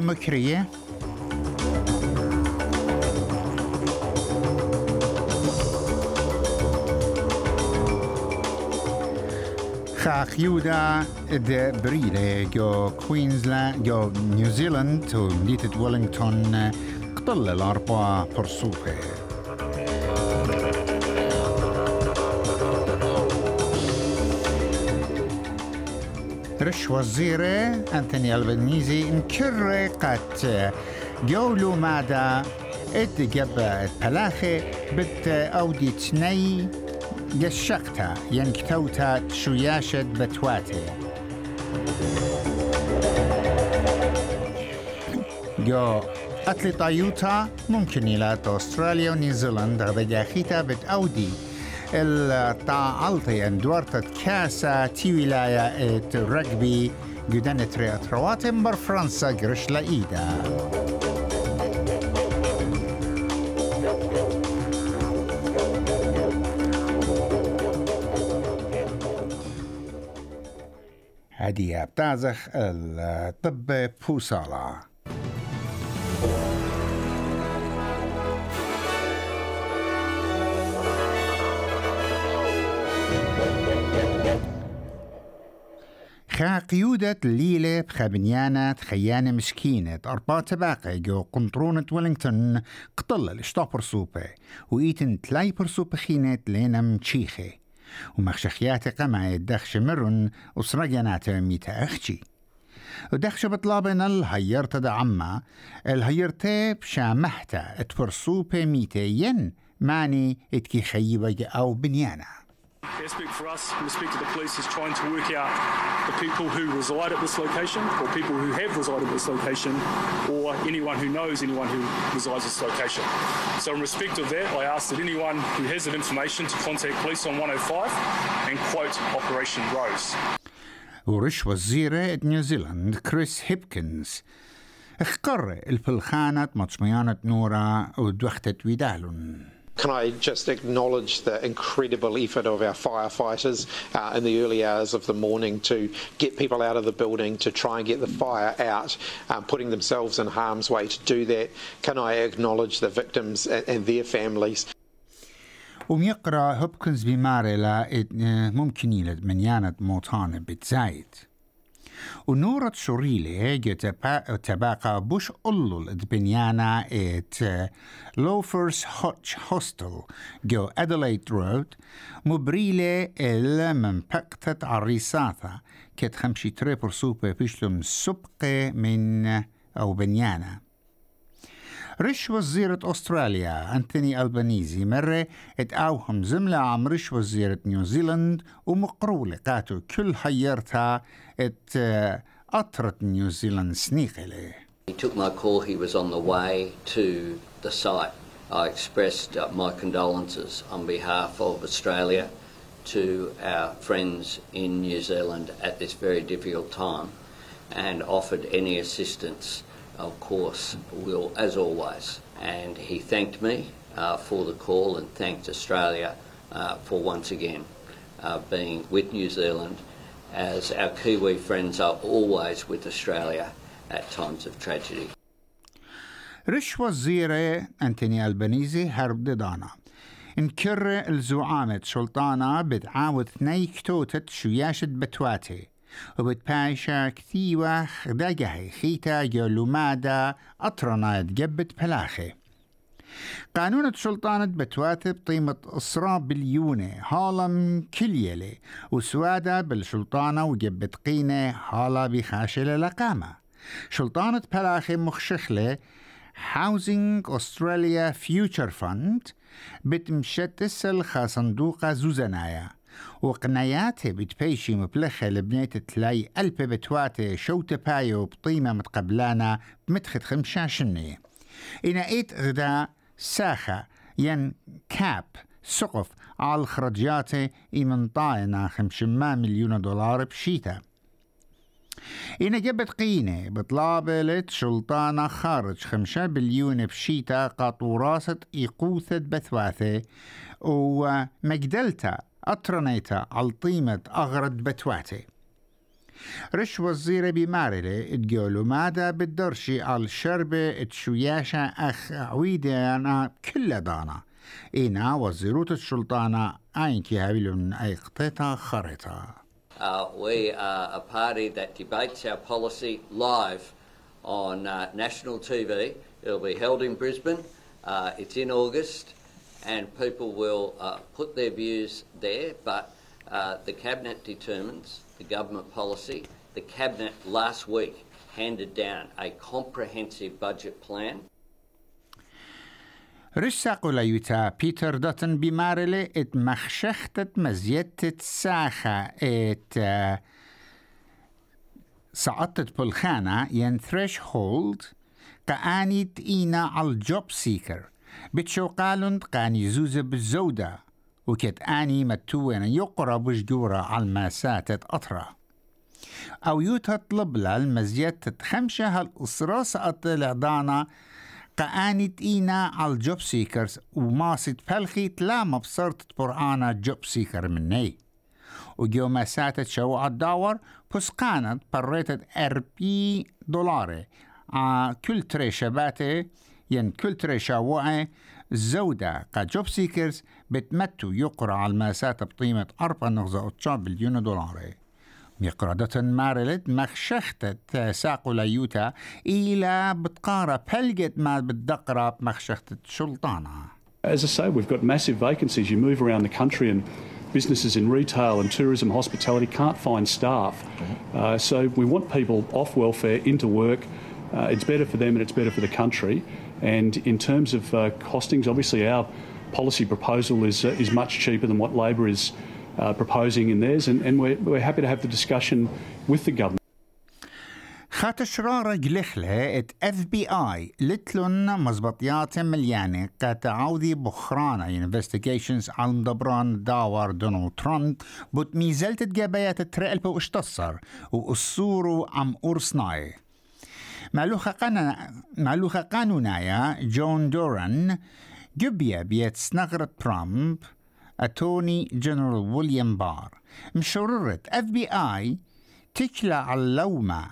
مكرية. خاقيودا د بريلة جو كوينزلاند جو نيوزيلاند ومدينة ويلينغتون قتل الأربعة برصوفة رش وزيرة أنتوني البنيزي انكر قد جولو مادا اتجب بلاخي بت أودي تني يشقتا ينكتوتا شوياشد بتواتي. جو أتلي طايوتا ممكن إلى أستراليا ونيوزيلندا غدا خيتا بت أودي. التعالطي اندورت كاسا تي ولاية الرجبي جدن تريات رواتم بر فرنسا قرش لإيدا. هدية بتازخ الطب بوصالة. خا قيودة ليلة بخابنيانة خيانة مسكينة أربعة تباقة جو قنطرونة ويلينغتون قتل الاشتابر سوبة وإيتن تلاي برسوبة خينة لينم تشيخي ومخشخيات قمع الدخش مرن وسرقينات ميتا أختي ودخش بطلابنا الهيرت دا عما الهيرتي بشامحتا ميتا ين ماني اتكي خيبة أو بنيانا. aspect for us in respect to the police is trying to work out the people who reside at this location, or people who have resided at this location, or anyone who knows anyone who resides at this location. So, in respect of that, I ask that anyone who has that information to contact police on 105 and quote Operation Rose. ورش وزيرة نيوزيلاند كريس هيبكنز اخقر الفلخانة مطميانة نورا ودوختة ويدالون Can I just acknowledge the incredible effort of our firefighters uh, in the early hours of the morning to get people out of the building, to try and get the fire out, um, putting themselves in harm's way to do that? Can I acknowledge the victims and, and their families? وميقرا هوبكنز بمارة لا ممكن يلد منيانة موطانة بتزايد ونورة شوريلي تباقى بوش أولو الدبنيانا إت لوفرز هوتش هوستل جو أدلايد رود مبريلة إل من بقتة عريساثة كت خمشي تريبر سوبة بيشلم سبقة من أو بنيانا. رش وزيرة أستراليا أنتوني ألبانيزي مرة اتقاوهم زملة عم رش وزيرة نيوزيلند ومقرولة قاتو كل حيرتها ات أطرت نيوزيلند سنيقلة He took my call, he was on the way to the site. I expressed uh, my condolences on behalf of Australia to our friends in New Zealand at this very difficult time and offered any assistance of course, will, as always. And he thanked me uh, for the call and thanked Australia uh, for once again uh, being with New Zealand, as our Kiwi friends are always with Australia at times of tragedy. رش وزيرة أنتوني ألبانيزي هرب ددانا انكر الزعامة سلطانة بتعاود ثني كتوتة شوياشة بتواتي وبتباشا كثيوة خداجهي خيتا جولو مادا أطرنا تجبت بلاخي قانون سلطانة بتواتب قيمة إسرا بليونة هالم كليلة وسوادة بالسلطانة وجبت قينة هالا بخاشلة لقامة سلطانة بلاخي مخشخلة. Housing Australia Future Fund. بتمشتسل خاصندوقة زوزنايا وقناياته بتبيشي مبلخة لبنية تلاي ألب بتواتي شوتة بايو بطيمة متقبلانا بمتخت خمشاشنية إنا إيت غدا ساخة ين كاب سقف على خرجياته إيمن طاينا خمشما مليون دولار بشيتا. إنا جبت قينة بطلابة شلطانة خارج خمسة بليون بشيتا قاطوراسة إيقوثة بثواثة ومجدلتا أطرنيتا على طيمة أغرد بتواتي رش وزير بمارلة تقولوا ماذا بالدرشي على الشربة تشوياشة أخ عويدة أنا كل دانا إينا وزيروت السلطانة أين تهابلون أي قطيتا خريطة Uh, we are a party that debates our policy live on uh, national TV. It'll be held in Brisbane. Uh, it's in August, and people will uh, put their views there. But uh, the cabinet determines the government policy. The cabinet last week handed down a comprehensive budget plan. رشاق ليوتا بيتر دوتن بمارلي ات مخشختت مزيتت ساخة ات سقطت بالخانة ين ثريش هولد قانيت إينا على الجوب سيكر بتشو قالن قاني زوزة بالزودة وكت آني متوين يقرب وجدورة على الماسات أطرة أو يوتا طلب لها المزيت خمشة هالأسرة سقط العضانة قانت إينا على الجوب سيكرز وماسد فلخيت لا مبصرت برآنا جوب سيكر مني. وجو ما ساتت شو الدور بس كانت بريتت أربي دولار ع كل تري شباتي ين كل تري شاوعي الزودة كجوب سيكرز بتمتو يقرأ على الماسات بقيمة أربعة نغزة بليون دولار مقردة مارلت مخشختة ساقو ليوتا إلى بتقارة بلقت ما بتدقرة مخشختة شلطانة As I say, we've got massive vacancies. You move around the country and businesses in retail and tourism, hospitality can't find staff. Uh, so we want people off welfare into work. Uh, it's better for them and it's better for the country. And in terms of uh, costings, obviously our policy proposal is, uh, is much cheaper than what Labor is uh, proposing in theirs. And, and we're, we're happy to have the discussion with the government. خات شرارة جلخلة ات اف بي اي لتلون مزبطيات مليانة كتعوذي بخرانة انفستيجيشنز على مدبران داور دونالد ترامب بوت ميزلت جابيات ترقل بوشتصر وأصورو عم أورسناي معلوخة قانونا معلوخة قانونايا جون دوران جبيا بيت سنغرة ترامب أتوني جنرال ويليام بار. مشررت أف بي آي تكلا على اللومة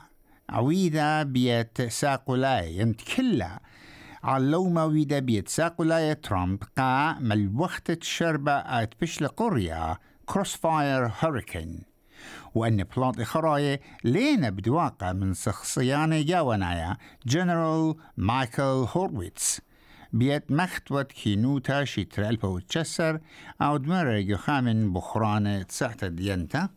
عويدة بيت ساقولاي ينتكلا على اللومة ويدا بيت ساقولاي ترامب قا مل وقت شربة أت بشل قرية كروس فاير هوريكين وأن بلانت خراية لينا بدواقع من شخصيان جاونايا جنرال مايكل هورويتس بيت مختوت كينوتا شيتر ألبا تشسر أو دمر يخامن بخران تسعت دينتا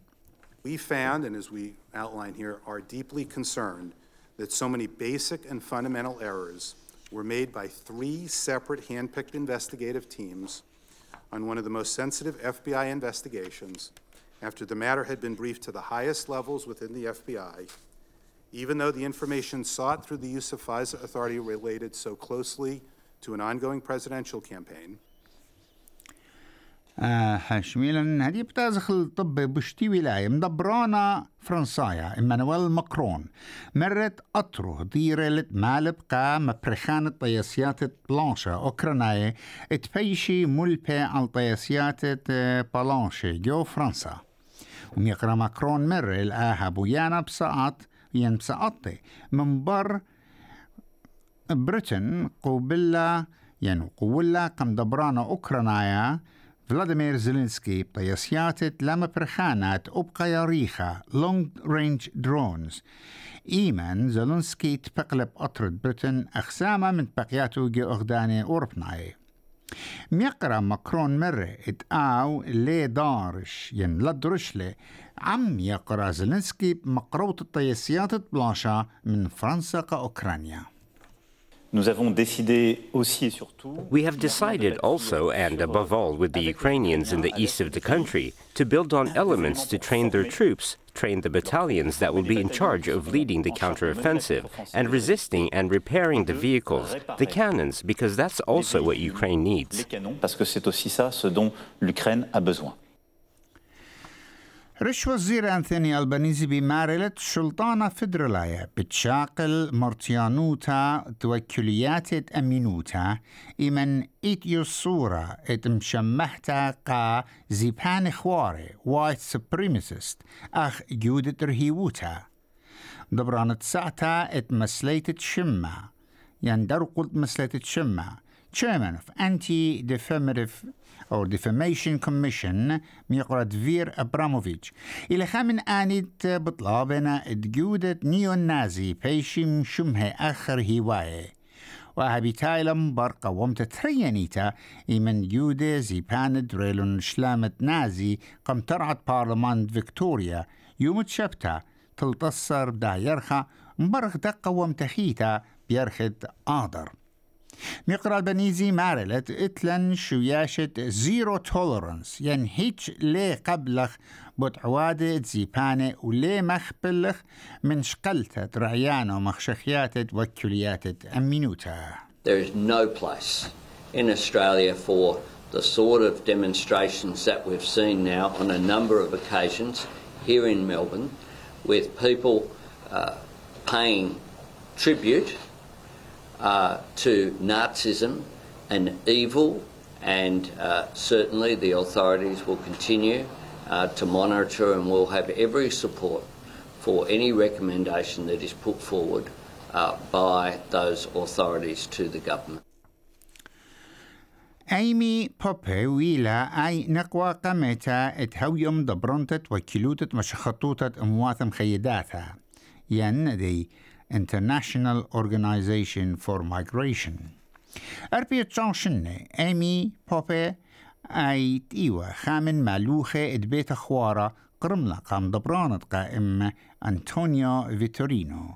We found, and as we outline here, are deeply concerned that so many basic and fundamental errors were made by three separate handpicked investigative teams on one of the most sensitive FBI investigations after the matter had been briefed to the highest levels within the FBI, even though the information sought through the use of FISA authority related so closely to an ongoing presidential campaign. آه شميلا هدي بتازخ الطب بشتي ولاية مدبرانا فرنسايا إمانويل ماكرون مرت أطره ديرة مالب قا مبرخان الطياسيات بلانشا أوكراناية اتبيشي ملبي على طياسيات بلانشا جو فرنسا وميقرا ماكرون مر الآها بويانا بسقط ين بسقطي من بر بريتن قوبلا يعني قولا قم دبرانا أوكرانايا فلاديمير زيلينسكي بطياسيات لما برخانات أبقى ياريخا لونج رينج درونز إيمان زيلينسكي تبقلب أطرد بريتن أخسامة من بقياتو جي أغداني أوربناي ميقرأ ماكرون مرة اتقاو لي دارش ين لدرشلي عم يقرأ زيلينسكي بمقروط الطياسيات بلاشا من فرنسا كأوكرانيا. We have decided also, and above all with the Ukrainians in the east of the country, to build on elements to train their troops, train the battalions that will be in charge of leading the counteroffensive, and resisting and repairing the vehicles, the cannons, because that's also what Ukraine needs. رش وزير أنثوني ألبانيزي بمارلت شلطانة فدرالية بتشاقل مرتيانوتا توكليات أمينوتا. إمن إيتيو الصورة إت مشمحتا قا زيبان خواري وايت سبريمسيست أخ جودة رهيوتا دبرانت ساعتا إت مسليت شمة يندر قلت مسليت شمة Chairman of Anti-Defamative or Defamation Commission ميقرد فير أبراموفيتش إلى خامن آنيت بطلابنا تجودة نيو نازي بيشم شمه آخر هواية. وهبيتايلم برقة ومت تريانيتا إمن جودة زي باند ريلون شلامت نازي قم ترعت بارلمان فيكتوريا. يوم تشبتا تلتصر بدا يرخى مبرخ دقة ومتخيتا بيرخد آدر. مقرا البنيزي مارلت اتلن شوياشة زيرو تولرنس ين هيتش لي قبلخ بوت عوادة زيبانة ولي مخبلخ من شقلتة رعيانو مخشخياتة وكلياتة أمينوتا There is no place in Australia for the sort of demonstrations that we've seen now on a number of occasions here in Melbourne with people uh, paying tribute uh, to Nazism and evil, and uh, certainly the authorities will continue uh, to monitor and will have every support for any recommendation that is put forward uh, by those authorities to the government. أيمي بوبي ويلا أي نقوى قمتا اتهويم دبرنتت وكيلوتت مشخطوتت امواثم خيداتها ين دي International Organization for Migration. أربية تشانشنة أمي بوبي أي تيوة خامن مالوخة إدبيت خوارة قرملا قام دبرانت قائم أنطونيو فيتورينو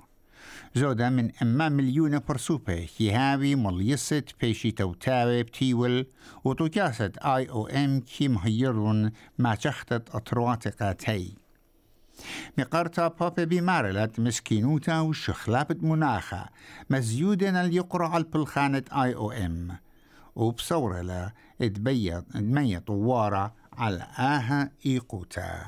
زودا من أما مليون برسوبة يهاوي مليست بيشي توتاوي بتيول وتوكاسة آي أو إم كي مهيرون ما تختت أطرواتقاتي مقارتا بابا بمارلت مسكينوتا وشخلابت مناخا مزيودنا اللي يقرع البلخانة اي أو ام. وبصورة لا اتبيض دمية طوارة على آها إيقوتا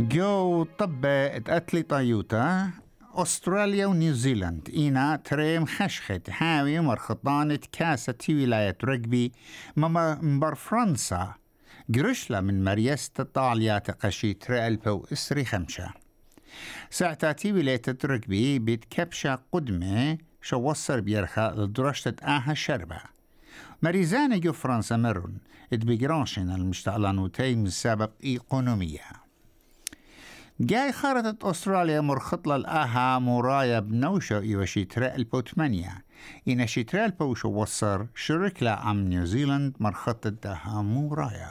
جو طبة اتقتلي طيوتا أستراليا ونيوزيلاند إينا تريم خشخت. حاوي مرخطانة كاسة ولاية رجبي. مما مبر فرنسا. قرشلا من مريست طاليا تقشي تريلبو إسري خمشة. ساعتاتي ولاية رجبي بيت كبشة قدمة شو وصر بيرخا لدرشتة آها شربة. مريزانة جو فرنسا مرون اتبقرانشن المشتعلانوتي من سبب إيقونومية. جاي خارطة أستراليا مرخط الآها مرايا بنوشة إيوشي ترى البوتمانيا إن شترى البوشة وصر شرك عم نيوزيلاند مرخطة دها مرايا.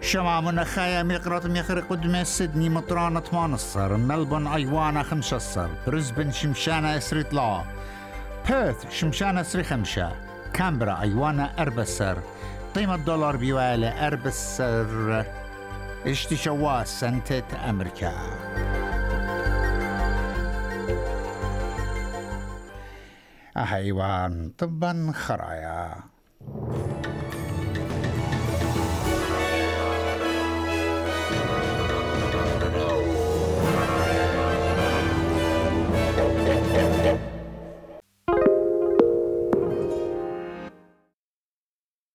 شمع منخايا ميقرط ميخرق قدمي سيدني مطرانة تمانصر ملبون أيوانا خمشصر برزبن شمشانة اسريت لا. بيرث شمشانة اسري خمشة. كامبرا أيوانا أربسر. قيمة دولار بيوالة أربسر. اشتشوا سنتة أمريكا؟ أهيوان طبا خرايا.